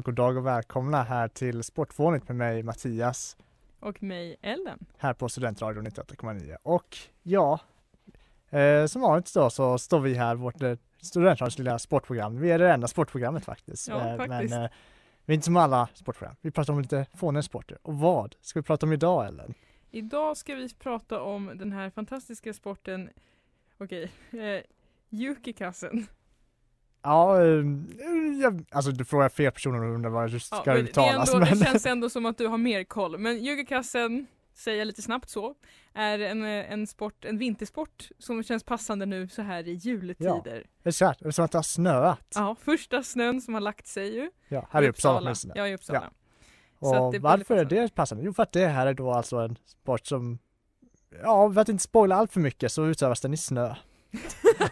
Ja, god dag och välkomna här till Sportvånigt med mig Mattias Och mig, Ellen. här på Studentradion 98,9 och ja, eh, som vanligt då så står vi här, vårt eh, Studentradions lilla sportprogram. Vi är det enda sportprogrammet faktiskt. Ja, Eh, faktiskt. Men eh, vi är inte som alla sportprogram. Vi pratar om lite fåniga sporter. Och vad ska vi prata om idag Ellen? Idag ska vi prata om den här fantastiska sporten, okej, eh, Yukikassen. Ja, eh, jag, alltså du frågar fel personer och undrar vad det ska Ja, men det, är uttalas. ändå, men, det känns ändå som att du har mer koll. Men Yukikassen, säger jag lite snabbt så, är en, eh, en sport, en vintersport som känns passande nu så här i juletider. exakt, det är som att det har snöat. Ja, första snön som har lagt sig ju. Ja, här i Uppsala åtminstone. Ja, i Uppsala. Så Och varför är det passande? Jo för att det här är då alltså en sport som Ja, för att inte spoila allt för mycket så utövas den i snö.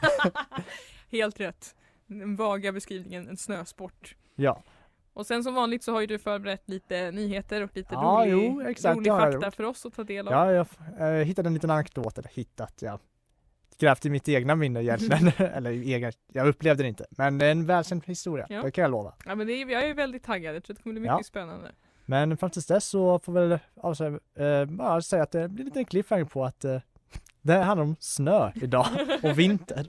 Helt rätt. Den vaga beskrivningen, en snösport. Ja, Och sen som vanligt så har ju du förberett lite nyheter och lite Ja, rolig, jo, exakt, rolig jag fakta för oss att ta del av. ja jag eh, hittade en liten anekdot, eller hittat, ja. Grävt i mitt egna minne egentligen, eller egen, jag upplevde det inte. Men det är en välkänd historia, Ja. det kan jag lova. Ja men det är, jag är väldigt taggad, jag tror det kommer bli mycket Ja. spännande. Men fram tills dess så får väl alltså, eh, säga att det blir lite en cliffhanger på att eh, det handlar om snö idag och vinter.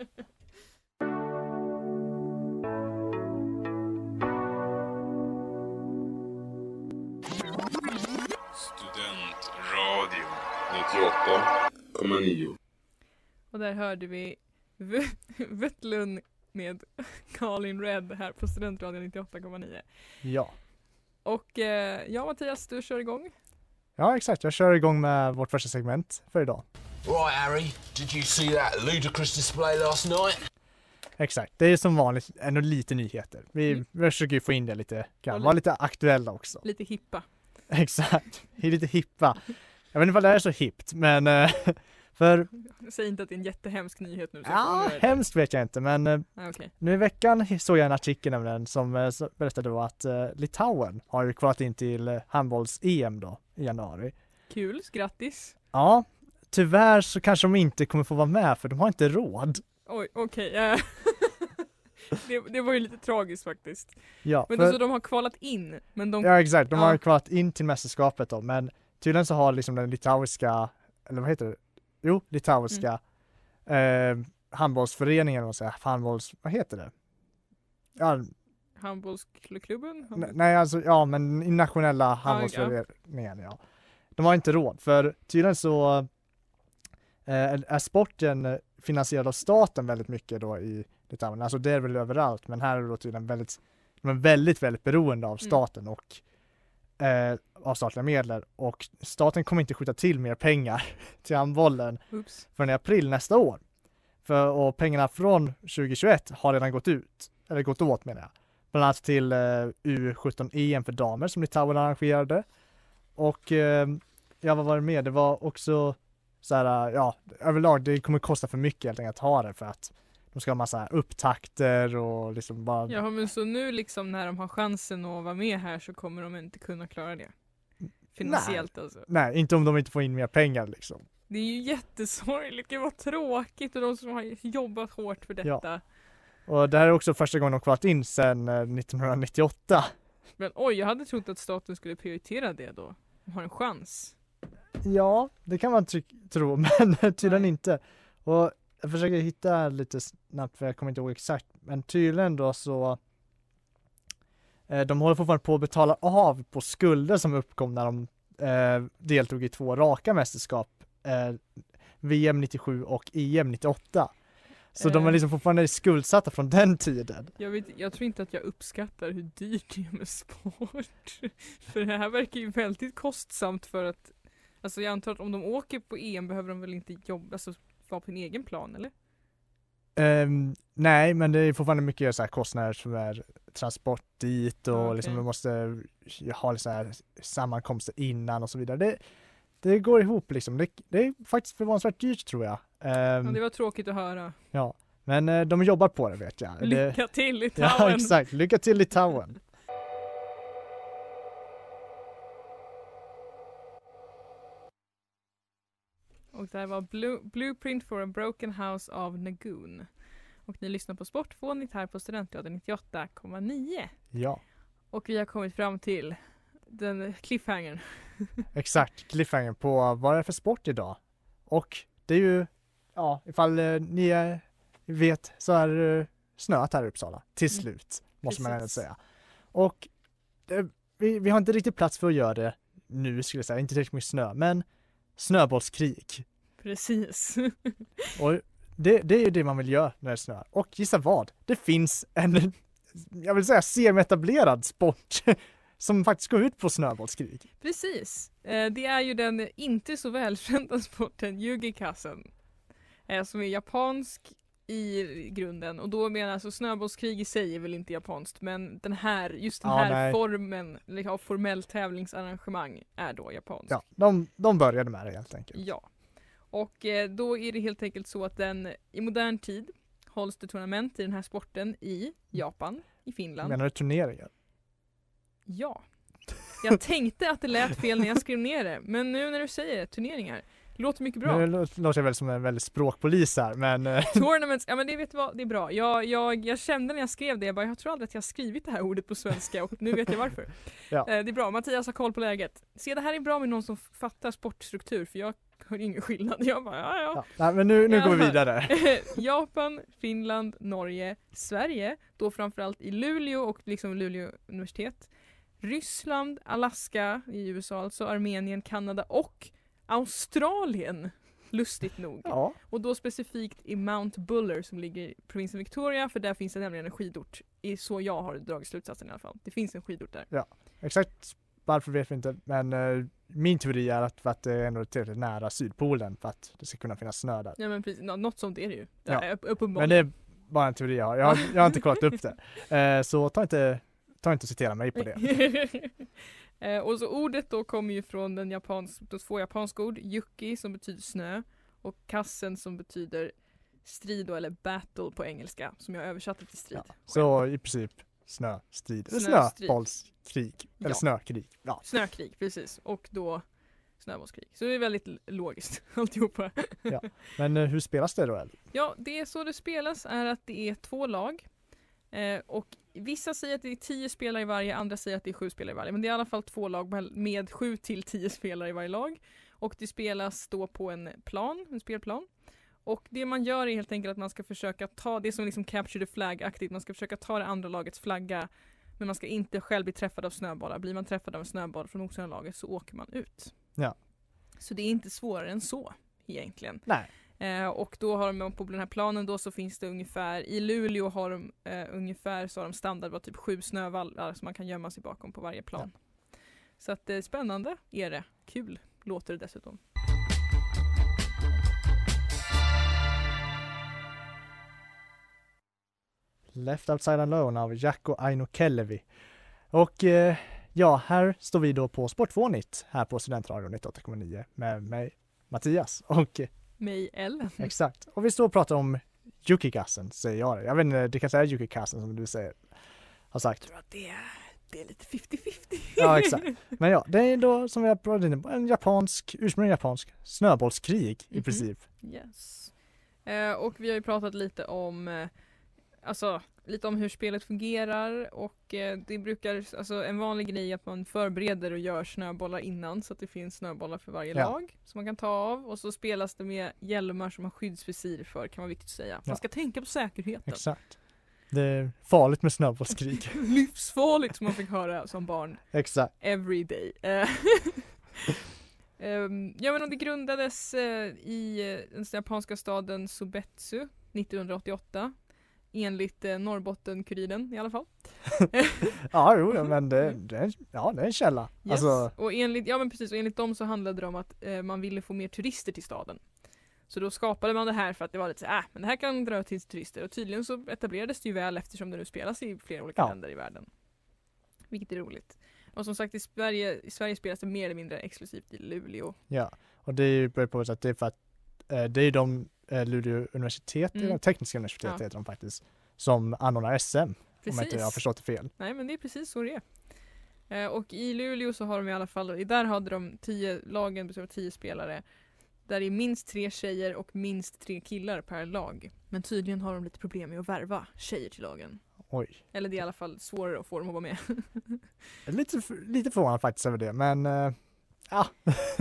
98,9 Och där hörde vi V- Vettlund med Colin Red här på Studentradion 98,9. Ja. Och eh, ja Mattias, du kör igång. Ja exakt, jag kör igång med vårt första segment för idag. Right, Harry, did you see that ludicrous display last night? Exakt, det är som vanligt ändå lite nyheter. Vi, Mm. vi försöker ju få in det lite, kan Och vara lite aktuella också. Lite hippa. Exakt, lite hippa. Jag vet inte vad det är så hippt, men eh, för, Säg inte att det är en jättehemsk nyhet nu. ja, hemskt vet jag inte, men eh, Ja, okej. nu i veckan såg jag en artikel nämligen som eh, berättade då att Litauen har kvalat in till handbolls-EM då i januari. Kul, grattis. Ja, tyvärr så kanske de inte kommer få vara med för de har inte råd. Oj, okej. eh. det, det var ju lite tragiskt faktiskt. Ja, Men för- så de har kvalat in, men de... Ja exakt, de har Ja. kvalat in till mästerskapet då men tydligen så har liksom den litauiska, eller vad heter det? Jo, litauiska Mm. eh, handbollsföreningen, vad säger handbolls, vad heter det? Ja, Handbollsklubben? n- nej alltså, ja men i nationella handbollsföreningen ja. De har inte råd för tydligen så eh, är sporten finansierad av staten väldigt mycket då i Litauen, alltså det är väl överallt men här är det då tydligen väldigt, de är väldigt, väldigt beroende av Mm. staten och eh, av statliga medel och staten kommer inte skjuta till mer pengar till handbollen Oops. förrän i april nästa år. För, och pengarna från 2021 har redan gått ut, eller gått åt menar jag. Bland annat till eh, U17 EM för damer som Litauen arrangerade. Och eh, ja, vad var det mer? Det var också så här, ja, överlag det kommer kosta för mycket helt enkelt att ha det för att de ska ha massa upptakter och liksom bara Ja men så nu liksom när de har chansen att vara med här så kommer de inte kunna klara det. finansiellt alltså. Nej, inte om de inte får in mer pengar liksom. Det är ju jättesorgligt, gud vad tråkigt och de som har jobbat hårt för Ja. detta. Och det här är också första gången de kvalat in sedan eh, 1998. Men oj, jag hade trott att staten skulle prioritera det då. De har en chans. Ja, det kan man tro, men tydligen Nej. inte. Och jag försöker hitta lite snabbt, för jag kommer inte ihåg exakt, men tydligen då så eh, de håller fortfarande på att betala av på skulder som uppkom när de eh, deltog i två raka mästerskap, eh, VM 97 och EM 98. Så de är Eh. liksom fortfarande skuldsatta från den tiden. Jag, vet, jag tror inte att jag uppskattar hur dyrt det är med sport. För det här verkar ju väldigt kostsamt för att Alltså jag antar att om de åker på EM behöver de väl inte jobba, alltså vara på en egen plan eller? Ehm, nej, men det är fortfarande mycket så här kostnader som är transport dit och Ja, okej. liksom man måste ha så här sammankomster innan och så vidare. Det, det går ihop liksom. Det, det är faktiskt förvånansvärt dyrt tror jag. Ehm, Ja, det var tråkigt att höra. Men eh, de jobbar på det vet jag. Lycka till ja, Litauen! exakt. Lycka till Litauen. Och det här var Blue, Blueprint for a Broken House av Nagoon. Och ni lyssnar på Sportfånigt här på Studentradion 98,9. Ja, Och vi har kommit fram till den cliffhangern. exakt. Cliffhanger på vad det är för sport idag. Och det är ju, ja, ifall eh, ni eh, vet så är det snöat här i Uppsala. Till Mm. slut, måste man ändå säga. Och det, vi, vi har inte riktigt plats för att göra det nu skulle jag säga, inte tillräckligt mycket snö, men snöbollskrig. Precis. Och det, det är ju det man vill göra när det snöar. Och gissa vad? Det finns en, jag vill säga semi-etablerad sport som faktiskt går ut på snöbollskrig. Precis. Eh, det är ju den inte så välkända sporten Yugikassen. Eh, som är japansk i grunden och då menar jag alltså snöbollskrig i sig är väl inte japanskt men den här, just den Ja, här nej. formen liksom, av formellt tävlingsarrangemang är då japansk. Ja, de, de började med det helt enkelt. Ja. Och eh, då är det helt enkelt så att den i modern tid hålls det tournament i den här sporten i Japan, i Finland. Menar du turneringar? Ja. Jag tänkte att det lät fel när jag skrev ner det, men nu när du säger det, turneringar, låter mycket bra. Nu lå- låter jag väl som en väldigt språkpolis här, men eh, Tournaments, ja men det vet du vad, det är bra. Jag, jag, jag kände när jag skrev det, jag bara, jag tror aldrig att jag har skrivit det här ordet på svenska och nu vet jag varför. Ja. Eh, Det är bra, Mattias har koll på läget. Se det här är bra med någon som fattar sportstruktur för jag hör ingen skillnad. Jag bara, ja ja. ja. Nej, men nu, nu går vi vidare. Japan, Finland, Norge, Sverige, då framförallt i Luleå och liksom Luleå universitet. Ryssland, Alaska i USA alltså, Armenien, Kanada och Australien. Lustigt nog. Ja, Och då specifikt i Mount Buller som ligger i provinsen Victoria för där finns det nämligen en skidort. I så jag har dragit slutsatsen i alla fall. Det finns en skidort där. exakt varför vet vi inte, men eh, min teori är att, för att det är ändå tillräckligt nära Sydpolen för att det ska kunna finnas snö där. Ja men precis, Nå- något sånt är det ju. Ja. Ja. Upp, Men uppenbarligen. det är bara en teori jag har. Jag har, jag har inte kollat upp det. Eh, så ta inte, ta inte och citera mig på det. eh, och så ordet då kommer ju från den japans, då två japanska ord, yuki som betyder snö och kassen som betyder strid då, eller battle på engelska som jag översatte till strid. Ja. Så i princip snöstrid, eller Snöstrid. snöbollskrig, eller Ja. snökrig. Ja. Snökrig, precis. Och då snöbollskrig. Så det är väldigt logiskt alltihopa. Men eh, hur spelas det då? eller? Ja, det är så det spelas är att det är två lag. Eh, och vissa säger att det är tio spelare i varje, andra säger att det är sju spelare i varje. Men det är i alla fall två lag med, sju till tio spelare i varje lag. Och det spelas då på en plan, en spelplan. Och det man gör är helt enkelt att man ska försöka ta det som liksom capture the flag-aktigt. Man ska försöka ta det andra lagets flagga. Men man ska inte själv bli träffad av snöbollar. Blir man träffad av en snöboll från motståndande laget så åker man ut. Ja. Så det är inte svårare än så egentligen. Nej. Eh, och då har de på den här planen då så finns det ungefär, i Luleå har de eh, ungefär så har de standard var typ sju snövallar som man kan gömma sig bakom på varje plan. Så att eh, spännande är det. Kul låter det dessutom. Left Outside Alone av Jacko Aino Kellevi. Och eh, ja, här står vi då på Sportvånigt här på Studentradion 98,9 med mig Mattias och Mig Ellen. exakt. Och vi står och pratar om Yukikassen säger jag det. Jag vet inte, det kanske är Yukikassen som du säger, har sagt. tror att det är det är lite 50-50. Ja, exakt. Men ja, det är då som vi har pratat på, en japansk, ursprungligen japansk snöbollskrig i Mhm. princip. Yes. Eh, och vi har ju pratat lite om eh, Alltså lite om hur spelet fungerar och eh, det brukar, alltså en vanlig grej är att man förbereder och gör snöbollar innan så att det finns snöbollar för varje Ja. lag som man kan ta av och så spelas det med hjälmar som har skyddsvisir för kan vara viktigt att säga. Man Ja. ska tänka på säkerheten. Exakt. Det är farligt med snöbollskrig. Livsfarligt som man fick höra som barn exakt. every day. Ehm, ja men och det grundades eh, i eh, den japanska staden Subetsu 1988 enligt eh, Norrbotten-Kuriren i alla fall. Ja, jo, men det, det, är, ja, det är en källa. Yes. Alltså, och enligt, ja men precis, och enligt dem så handlade det om att eh, man ville få mer turister till staden. Så då skapade man det här för att det var lite så äh, men det här kan dra till turister och tydligen så etablerades det ju väl eftersom det nu spelas i flera olika Ja. länder i världen. Vilket är roligt. Och som sagt i Sverige, i Sverige spelas det mer eller mindre exklusivt i Luleå. ja. Och det är ju på att det är för att eh, det är de Luleå universitet, Mm. tekniska universitet Ja. heter de faktiskt, som anordnar SM. Om jag inte Precis. har förstått det fel. Nej men det är precis så det är. Eh, och i Luleå så har de i alla fall, där hade de tio, lagen består av tio spelare. Där det är minst tre tjejer och minst tre killar per lag. Men tydligen har de lite problem med att värva tjejer till lagen. Oj. Eller det är i alla fall svårare att få dem att vara med. Jag Lite, lite förvånad faktiskt över det, men eh,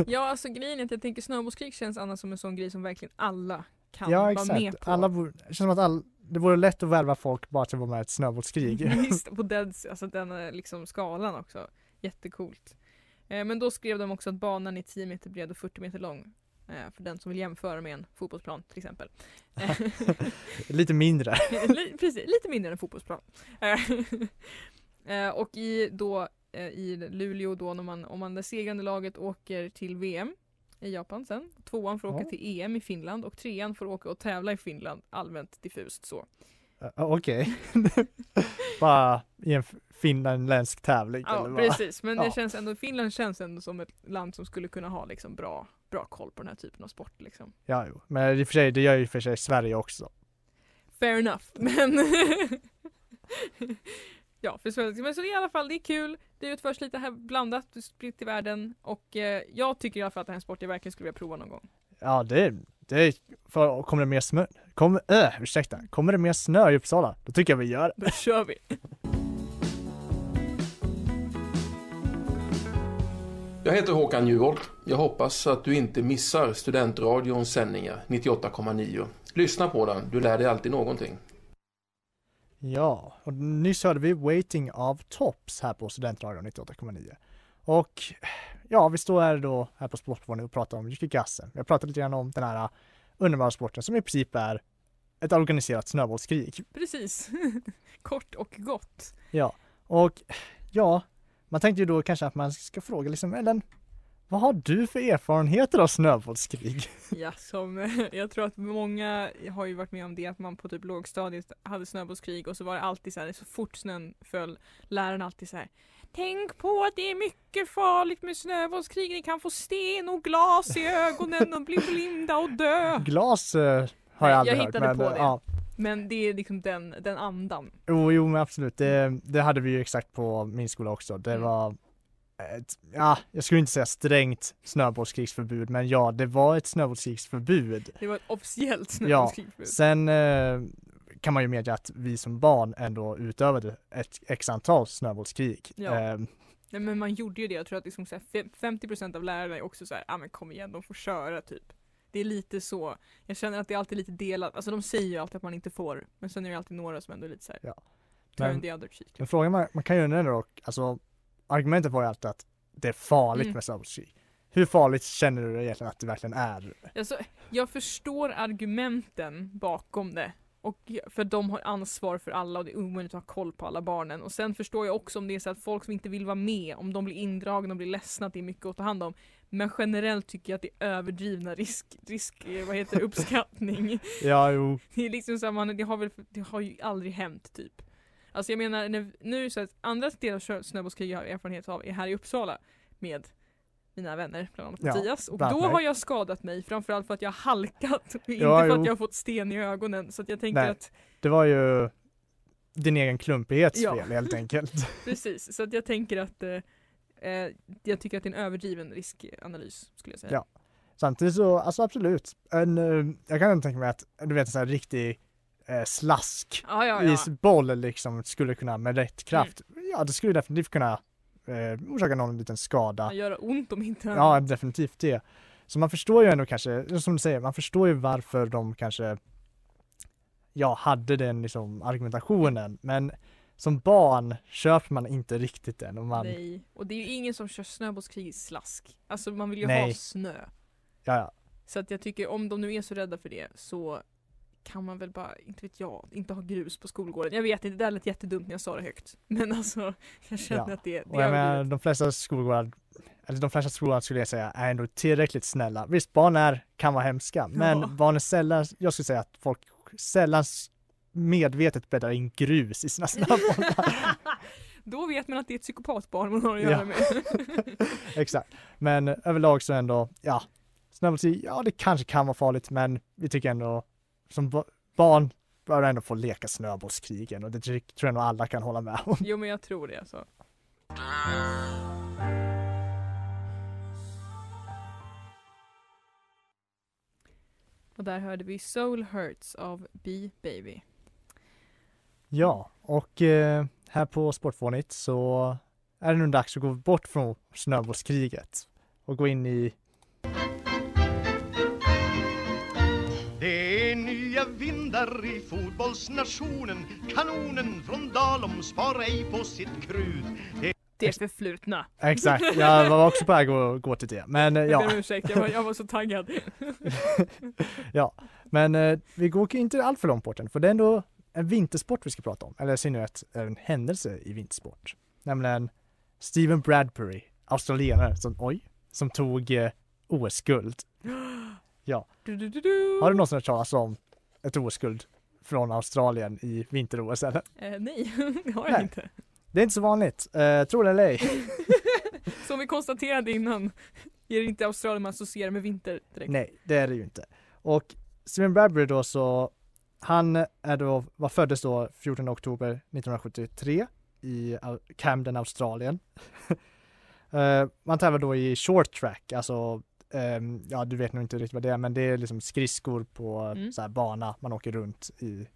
ja alltså grejen är att jag tänker snöbollskrig känns annars som en sån grej som verkligen alla kan ja vara exakt. med på. Alla borde, det känns som att all, det vore lätt att värva folk bara till att vara med i ett snöbollskrig. Visst, på den, alltså den eh, liksom skalan också. Jättecoolt. Eh, men då skrev de också att banan är 10 meter bred och 40 meter lång. Eh, för den som vill jämföra med en fotbollsplan till exempel. Lite mindre. Precis, lite mindre än en fotbollsplan. Eh, och i, då, i Luleå då, när man, om man det segrande laget åker till VM i Japan sen. Tvåan får åka Ja. till EM i Finland och trean får åka och tävla i Finland. Allmänt diffust så. Uh, Okej. bara i en finländsk tävling Ja eller vad? precis, men det Ja. känns ändå, Finland känns ändå som ett land som skulle kunna ha liksom bra, bra koll på den här typen av sport liksom. Ja, jo. Men i och för sig, det gör ju för sig Sverige också. Fair enough, men Ja, för svenska, men så det är i alla fall, det är kul, det utförs lite här blandat, spritt i världen och eh, jag tycker i alla fall att det här är en sport jag verkligen skulle vilja prova någon gång. Ja, det, det för, kommer det mer snö, kommer, äh, ursäkta, kommer det mer snö i Uppsala, då tycker jag vi gör det. Då kör vi! Jag heter Håkan Juholt. Jag hoppas att du inte missar Studentradions sändningar 98,9. Lyssna på den, du lär dig alltid någonting. Ja, och nyss hörde vi Waiting of Tops här på Studentradion 98,9. Och ja, vi står här då här på Sportvarning och pratar om Yukigassen. Vi har pratat lite grann om den här underbara sporten som i princip är ett organiserat snöbollskrig. Precis! Kort och gott. Ja, och ja, man tänkte ju då kanske att man ska fråga liksom, Ellen, vad har du för erfarenheter av snöbollskrig? Ja, som jag tror att många har ju varit med om det att man på typ lågstadiet hade snöbollskrig och så var det alltid så här, så fort snön föll, läraren alltid så här Tänk på att det är mycket farligt med snöbollskrig, ni kan få sten och glas i ögonen och bli blinda och dö. Glas eh, har jag aldrig jag hört. hittade men, på eh, det. Ja, Men det är liksom den, den andan. jo, jo, men absolut. Det, det hade vi ju exakt på min skola också. Det Mm. var ett, ja, jag skulle inte säga strängt snöbollskrigsförbud, men ja, det var ett snöbollskrigsförbud. Det var ett officiellt Ja, snöbollskrig. sen eh, kan man ju medge att vi som barn ändå utövade ett x antal snöbollskrig. Ja. Eh, Nej men man gjorde ju det, jag tror att liksom så här, fem- 50% av lärarna är också så här, ja ah, men kom igen, de får köra typ. Det är lite så, jag känner att det är alltid lite delat, alltså de säger ju alltid att man inte får, men sen är det alltid några som ändå är lite såhär, Ja. turn Men-. Men frågan man, man kan ju undra dock, alltså argumentet var ju alltid att det är farligt Mm. med snöbollskrig. Hur farligt känner du egentligen att det verkligen är? Alltså, jag förstår argumenten bakom det. Och för de har ansvar för alla och det är omöjligt att ha koll på alla barnen. Och sen förstår jag också om det är så att folk som inte vill vara med, om de blir indragna och blir ledsna, att det är mycket att ta hand om. Men generellt tycker jag att det är överdrivna risk, risk vad heter det, uppskattning. Ja, jo, Det är liksom samma, det har väl, det har ju aldrig hänt typ. Alltså jag menar, när, nu så att andra delar av snö- snöbollskrig jag har erfarenhet av är här i Uppsala med mina vänner, bland annat Ja, Mattias. Och då annat har mig. jag skadat mig, framförallt för att jag har halkat. inte Ja, för jo. att jag har fått sten i ögonen. Så att jag tänker Nej. att, det var ju din egen klumpighets Ja. fel helt enkelt. Precis, så att jag tänker att eh, eh, jag tycker att det är en överdriven riskanalys skulle jag säga. Ja. Samtidigt så, alltså absolut. En, eh, jag kan tänka mig att, du vet en sån här riktig eh, slask ja, ja. ja. isboll liksom skulle kunna med rätt kraft, ja det skulle definitivt kunna eh, orsaka någon liten skada. Det gör ont om inte Ja, definitivt det. Så man förstår ju ändå kanske, som du säger, man förstår ju varför de kanske ja, hade den liksom argumentationen. Men som barn köper man inte riktigt den och man, Nej, och det är ju ingen som kör snöbollskrig i slask. Alltså man vill ju Nej. ha snö. ja, ja, Så att jag tycker om de nu är så rädda för det så kan man väl bara, inte vet jag, inte ha grus på skolgården. Jag vet inte, det lät jättedumt när jag sa det högt. Men alltså, jag känner Ja. att det, det och jag menar de flesta skolgårdar, eller de flesta skolgårdar skulle jag säga är ändå tillräckligt snälla. Visst, barn är, kan vara hemska, men Ja. barn är sällan, jag skulle säga att folk sällan medvetet bäddar in grus i sina snöbollar. Då vet man att det är ett psykopatbarn man har att göra Ja. med. Exakt. Men överlag så ändå, ja, snöbollskrig, ja det kanske kan vara farligt men vi tycker ändå som ba- barn bör ändå få leka snöbollskrigen och det tror jag nog alla kan hålla med om. Jo men jag tror det alltså. Och där hörde vi Soul Hurts av B-Baby. Ja, och eh, här på Sportfånigt så är det nu dags att gå bort från snöbollskriget och gå in i vindar i fotbollsnationen Kanonen från Dalom sparar ej på sitt krut Det förflutna. Exakt, jag var också på väg att gå till det. Men eh, Jag ber ja, om ursäkt, jag var, jag var så taggad. ja. Men eh, vi går inte allt för långt bort än, för det är ändå en vintersport vi ska prata om. Eller i synnerhet en händelse i vintersport. Nämligen Steven Bradbury, australienare, som, oj, som tog eh, OS-guld. Du, du, du, du. Har du någonsin hört talas om ett OS-guld från Australien i vinter-OS eller? Eh, nej, det har jag inte. Det är inte så vanligt, eh, tror det eller ej. Som vi konstaterade innan är det inte Australien man associerar med vinter direkt. Nej, det är det ju inte. Och Steven Bradbury då så, han är då, var föddes då 14 oktober 1973 i Camden, Australien. Eh, man tävlar då i short track, alltså ehm, ja du vet nog inte riktigt vad det är men det är liksom skridskor på Mm. så här bana, man åker runt i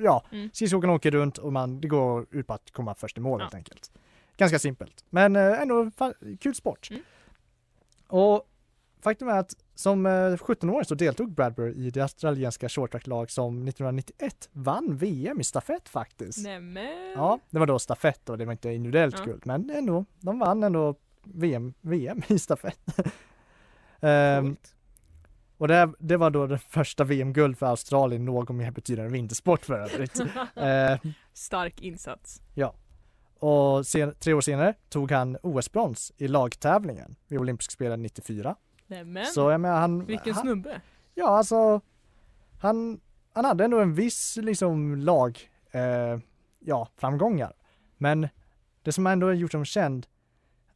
Ja, Mm. skridskoåkarna åker runt och man, det går ut på att komma först i mål Ja. helt enkelt. Ganska simpelt, men eh, ändå kul sport. Mm. Och faktum är att som eh, 17-åring så deltog Bradbury i det australienska shorttrack-lag som 1991 vann VM i stafett faktiskt. Nämen. Ja, det var då stafett och det var inte individuellt Ja. guld, men ändå, de vann ändå VM, VM i stafett. Ehm, och det, det var då det första VM-guld för Australien någon mer betydande vintersport för övrigt. Ehm, Stark insats. och sen, tre år senare tog han OS-brons i lagtävlingen vid olympiska spelen 94. Nämen. Så jag menar han, Vilken han, snubbe. Ja, alltså han, han hade ändå en viss liksom lag, eh, ja, framgångar. Men det som ändå har gjort honom känd,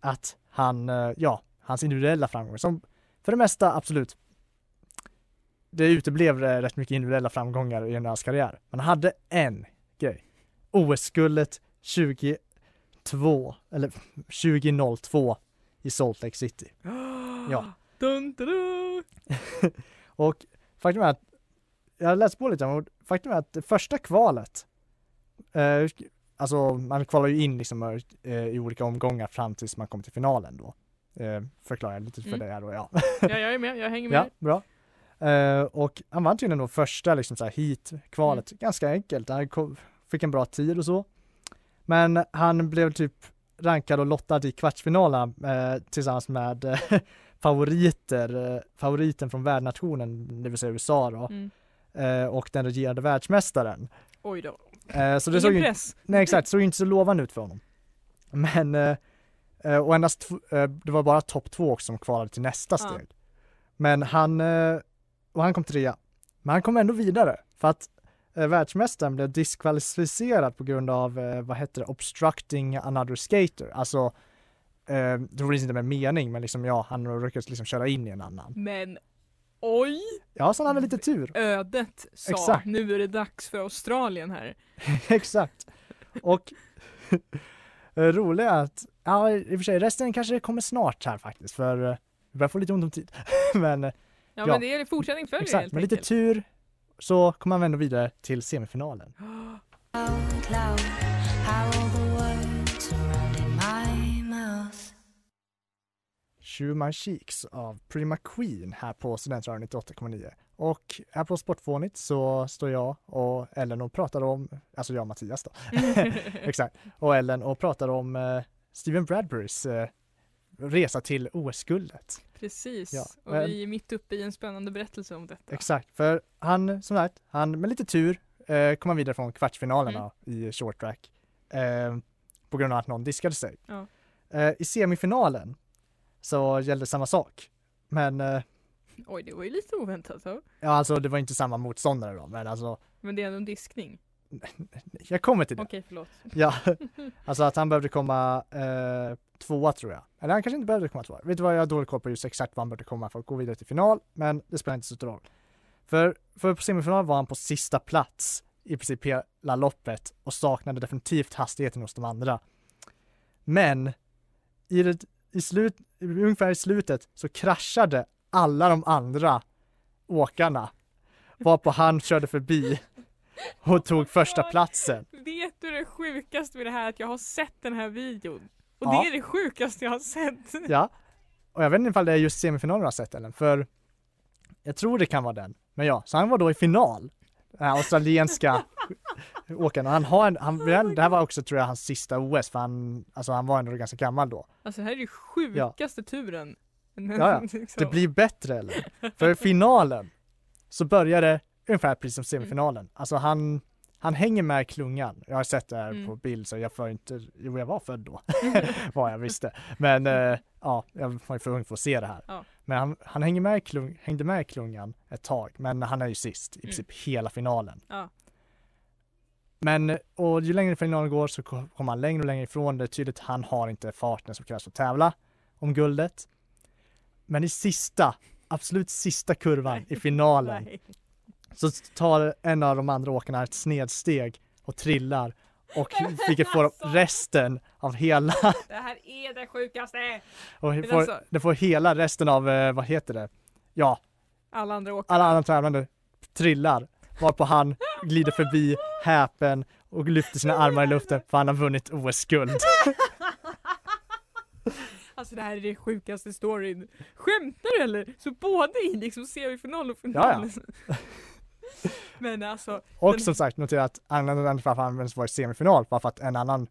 att han, eh, ja, hans individuella framgångar, som för det mesta absolut, det uteblev eh, rätt mycket individuella framgångar i hans karriär. Men han hade en grej. OS-guldet 22, eller 2002 i Salt Lake City. Ja. Dun, dun, dun. Och faktum är att, jag har läst på lite och faktum är att det första kvalet, eh, alltså man kvalar ju in liksom eh, i olika omgångar fram tills man kommer till finalen då. Eh, förklarar jag lite för Mm. dig här då, ja. Ja, jag är med, jag hänger med. ja, bra. Eh, och han vann tydligen då första liksom så här heat-kvalet, ganska enkelt. Han kom, fick en bra tid och så. Men han blev typ rankad och lottad i kvartsfinalen eh, tillsammans med eh, favoriter, eh, favoriten från värdnationen, det vill säga USA då, Mm. eh, och den regerande världsmästaren. Oj då. Eh, så det såg Ingen ju, press. nej exakt, såg ju inte så lovande ut för honom. Men, eh, och endast, eh, det var bara topp två också som kvalade till nästa Ja. steg. Men han, eh, och han kom trea. Men han kom ändå vidare för att eh, världsmästaren blev diskvalificerad på grund av, eh, vad heter det, obstructing another skater. Alltså, eh, troligtvis inte med mening, men liksom ja, han råkade liksom köra in i en annan. Men Oj! Ja, så han hade lite tur. Ödet sa Exakt. nu är det dags för Australien här. Exakt. Och eh, roliga är att, ja i och för sig resten kanske kommer snart här faktiskt för eh, vi börjar få lite ont om tid. men eh, Ja, Ja. men det är fortsättning följer exakt, helt med lite tur så kommer han ändå vidare till semifinalen. My Cheeks av Pretty McQueen här på Studentradion 98,9. Och här på Sportfånigt så står jag och Ellen och pratar om, alltså jag och Mattias då, exakt, och Ellen och pratar om eh, Steven Bradburys eh, resa till OS-guldet. Precis, Ja, och men- vi är mitt uppe i en spännande berättelse om detta. Exakt, för han, som sagt, han med lite tur eh, kom han vidare från kvartsfinalerna i short track eh, på grund av att någon diskade sig. Ja. Eh, I semifinalen så gällde samma sak. Men eh, Oj, det var ju lite oväntat. Så. ja, alltså det var inte samma motståndare då, men alltså Men det är ändå en diskning. jag kommer till det. Okej, förlåt. Ja, alltså att han behövde komma eh, tvåa tror jag. Eller han kanske inte behövde komma tvåa. Vet du vad, jag har dålig koll på just exakt vad han behövde komma för att gå vidare till final, men det spelar inte så stor roll. För, för på semifinal var han på sista plats i princip hela loppet och saknade definitivt hastigheten hos de andra. Men i, det, i slut, ungefär i slutet så kraschade alla de andra åkarna varpå han körde förbi och tog första platsen. Vet du det sjukaste med det här att jag har sett den här videon? Och Ja. det är det sjukaste jag har sett. Ja, och jag vet inte ifall det är just semifinalen jag har sett Ellen, för jag tror det kan vara den. Men ja, så han var då i final. Den här australienska åkaren. Och han har en, han, det här var också tror jag hans sista OS, för han, alltså han var ändå ganska gammal då. Alltså det här är ju sjukaste turen. Ja, ja. Det blir bättre eller? För i finalen så börjar det ungefär precis som semifinalen. Alltså han, han hänger med klungan. Jag har sett det här Mm. på bild så jag får inte, jo jag var född då, vad jag visste. Men eh, ja, jag var för ung för att se det här. Ja. Men han, han hänger med klung, hängde med klungan ett tag, men han är ju sist i princip hela finalen. Ja. Men, och ju längre finalen går så ko- kommer han längre och längre ifrån det. är Tydligt han har inte farten som krävs för att tävla om guldet. Men i sista, absolut sista kurvan i finalen. Så tar en av de andra åkarna ett snedsteg och trillar och vilket får resten av hela, Det här är det sjukaste! och får, alltså- det får hela resten av, eh, vad heter det? Ja, Alla andra åker. alla andra tävlande trillar varpå han glider förbi häpen och lyfter sina armar i luften för han har vunnit OS-guld. Alltså det här är det sjukaste storyn. Skämtar du eller? Så både i liksom semifinal och final. Ja, Men alltså, Och Den- som sagt, notera att anledningen till varför han ens var i semifinal var för att en annan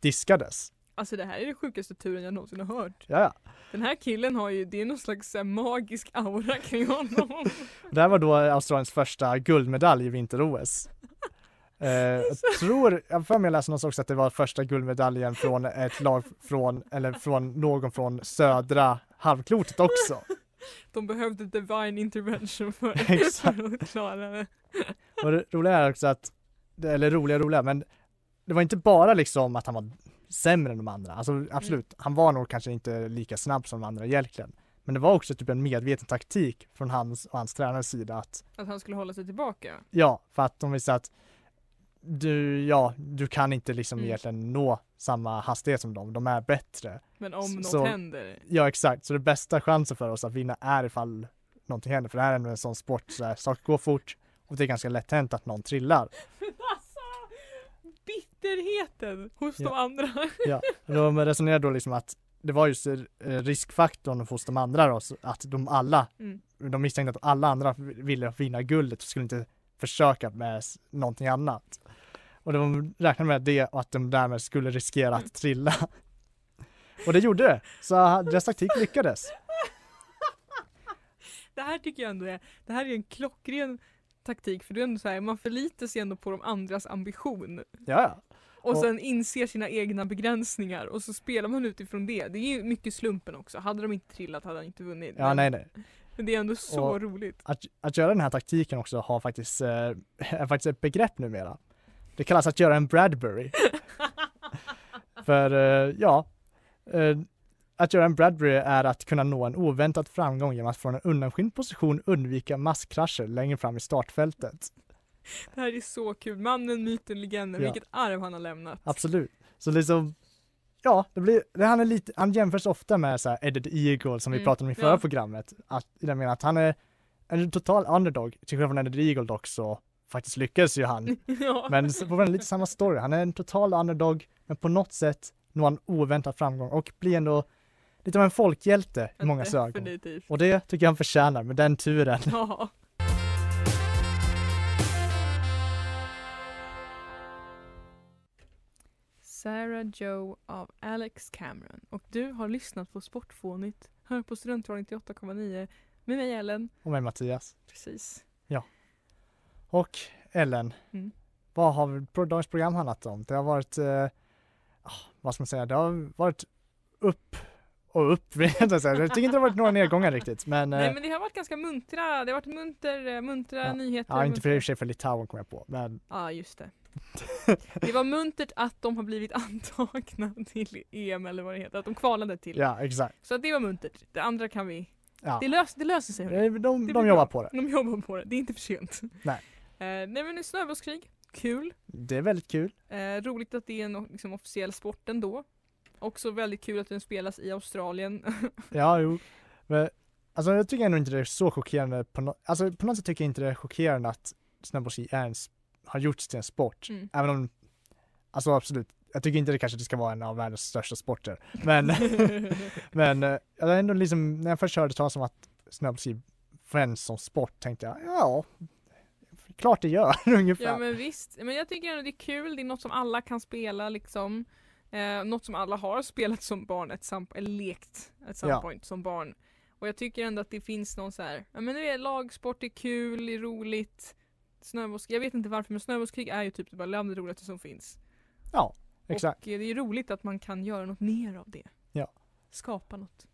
diskades. alltså det här är det sjukaste turen jag någonsin har hört. Ja. Den här killen har ju, det är någon slags här, magisk aura kring honom. Det här var då Australiens första guldmedalj i vinter-OS. Eh, jag tror, jag för mig läsa någonstans också att det var första guldmedaljen från ett lag från, eller från någon från södra halvklotet också. De behövde divine intervention för, att klara det. Och det roliga är också att, eller roliga roliga, men det var inte bara liksom att han var sämre än de andra. Alltså absolut, han var nog kanske inte lika snabb som de andra egentligen. Men det var också typ en medveten taktik från hans och hans tränares sida att Att han skulle hålla sig tillbaka. Ja, för att de visste att du, ja, du kan inte liksom Mm. egentligen nå samma hastighet som dem, de är bättre. Men om något Så- händer. Ja, exakt, så det bästa chansen för oss att vinna är ifall någonting händer, för det här är ändå en sån sport, så här, saker går fort och det är ganska lätt hänt att någon trillar. Men alltså! Bitterheten hos de Ja. andra. Ja, de resonerar då liksom att det var just eh, riskfaktorn hos de andra då, att de alla, Mm. de misstänkte att alla andra ville vinna guldet och skulle inte försöka med någonting annat. Och de räknade med det och att de därmed skulle riskera att trilla. Och det gjorde det, så deras taktik lyckades. Det här tycker jag ändå är, det här är en klockren taktik för det är ändå så här, man förlitar sig ändå på de andras ambition. Ja. Och Och- sen inser sina egna begränsningar och så spelar man utifrån det. Det är ju mycket slumpen också. Hade de inte trillat hade han inte vunnit. Ja, men, nej, nej. men det är ändå så Och- roligt. Att, att göra den här taktiken också har faktiskt, eh, är faktiskt ett begrepp numera. Det kallas att göra en Bradbury. För eh, ja, eh, att göra en Bradbury är att kunna nå en oväntad framgång genom att från en undanskymd position undvika masskrascher längre fram i startfältet. Det här är så kul. Mannen, myten, legenden. Ja. Vilket arv han har lämnat. Absolut. Så liksom, ja, det blir, det, han är lite, han jämförs ofta med så här Eddie the Eagle som vi Mm, pratade om i förra ja. programmet. Att, I den meningen att han är en total underdog, till skillnad från Eddie the Eagle dock så faktiskt lyckades ju han. ja. Men så får man lite samma story, han är en total underdog, men på något sätt når han oväntad framgång och blir ändå lite av en folkhjälte i många ögon. Och det tycker jag han förtjänar med den turen. Ja. Sarah Joe av Alex Cameron. Och du har lyssnat på Sportfånigt, hör på Studentradion 98,9 med mig Ellen. Och med Mattias. Precis. Och Ellen, Mm. vad har dagens program handlat om? Det har varit, eh, ah, vad ska man säga, det har varit upp och upp. jag tycker inte det har varit några nedgångar riktigt, men, eh, Nej men det har varit ganska muntra, det har varit munter, eh, muntra Ja. nyheter. ja, inte för i och för sig för Litauen kom jag på, men Ja just det. Det var muntert att de har blivit antagna till EM eller vad det heter, att de kvalade till. ja, exakt. Så det var muntert. Det andra kan vi, Ja. det, lös, det löser sig. Eh, De, de, de bra. jobbar på det. De jobbar på det, det är inte för sent. Nej. Eh, nej men snöbollskrig, kul. Det är väldigt kul. Eh, roligt att det är en liksom, officiell sport ändå. Också väldigt kul att den spelas i Australien. Ja, jo. Men, alltså jag tycker ändå inte det är så chockerande på no- alltså på något sätt tycker jag inte det är chockerande att snöbollski är en, s- har gjorts till en sport. Mm. Även om, alltså absolut, jag tycker inte det kanske det ska vara en av världens största sporter. Men, men eh, jag ändå liksom, när jag först hörde talas om att snöbollski fanns som sport tänkte jag, ja, klart det gör ungefär. ja men visst, men jag tycker ändå det är kul, det är något som alla kan spela liksom. Eh, något som alla har spelat som barn, ett some, eller lekt at some Ja. point som barn. Och jag tycker ändå att det finns någon så här, ja men det är lagsport, det är kul, det är roligt. Snöbollskrig, jag vet inte varför men snöbollskrig är ju typ bara bland det roligaste som finns. Ja, exakt, Och det är roligt att man kan göra något mer av det. Ja. Skapa något.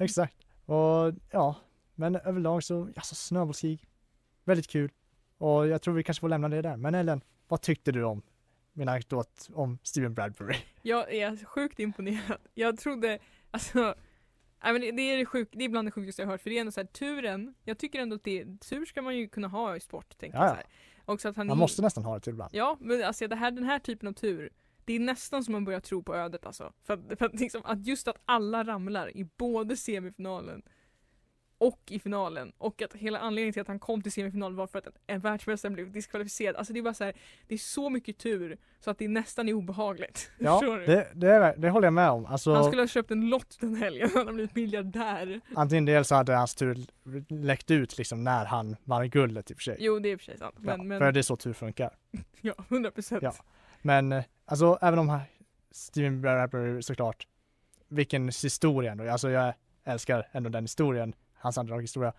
exakt. Och ja, men överlag så, alltså snöbollskrig, väldigt kul. Och jag tror vi kanske får lämna det där. Men Ellen, vad tyckte du om min anekdot om Steven Bradbury? Jag är sjukt imponerad. Jag trodde, alltså Nej men det, är sjuk, det är bland det sjukaste jag har hört för det är ändå så här turen, jag tycker ändå att det, tur ska man ju kunna ha i sport tänker Ja, jag ja. så här. Också att han Man måste nästan ha det till ibland. Ja men alltså det här, den här typen av tur Det är nästan som man börjar tro på ödet alltså. För att, för att, liksom, att just att alla ramlar i både semifinalen och i finalen och att hela anledningen till att han kom till semifinalen var för att en världsmästare blev diskvalificerad. Alltså det är bara så här, det är så mycket tur så att det nästan är obehagligt. Ja, det, det, är, det håller jag med om. Alltså, Han skulle ha köpt en lott den helgen, han har blivit miljardär. antingen dels så hade hans tur läckt ut liksom när han vann guldet i och för sig. Jo det är i och för sig sant. Men, ja, men För det är så tur funkar. ja, 100 procent. Ja. Men eh, alltså även om Steven Bradbury såklart, vilken historia ändå. Alltså jag älskar ändå den historien, hans underdog-historia.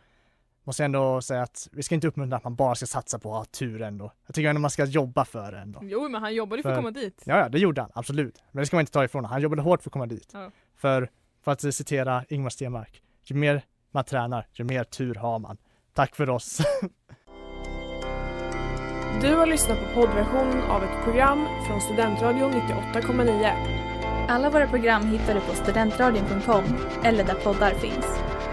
Måste ändå säga att vi ska inte uppmuntra att man bara ska satsa på att ha tur ändå. Jag tycker ändå man ska jobba för det ändå. Jo men han jobbade för att För- komma dit. Ja, ja, det gjorde han, absolut. Men det ska man inte ta ifrån honom. Han jobbade hårt för att komma dit. Ja. För, för att citera Ingmar Stenmark, ju mer man tränar, ju mer tur har man. Tack för oss. Du har lyssnat på poddversion av ett program från Studentradion 98,9. Alla våra program hittar du på studentradion.com eller där poddar finns.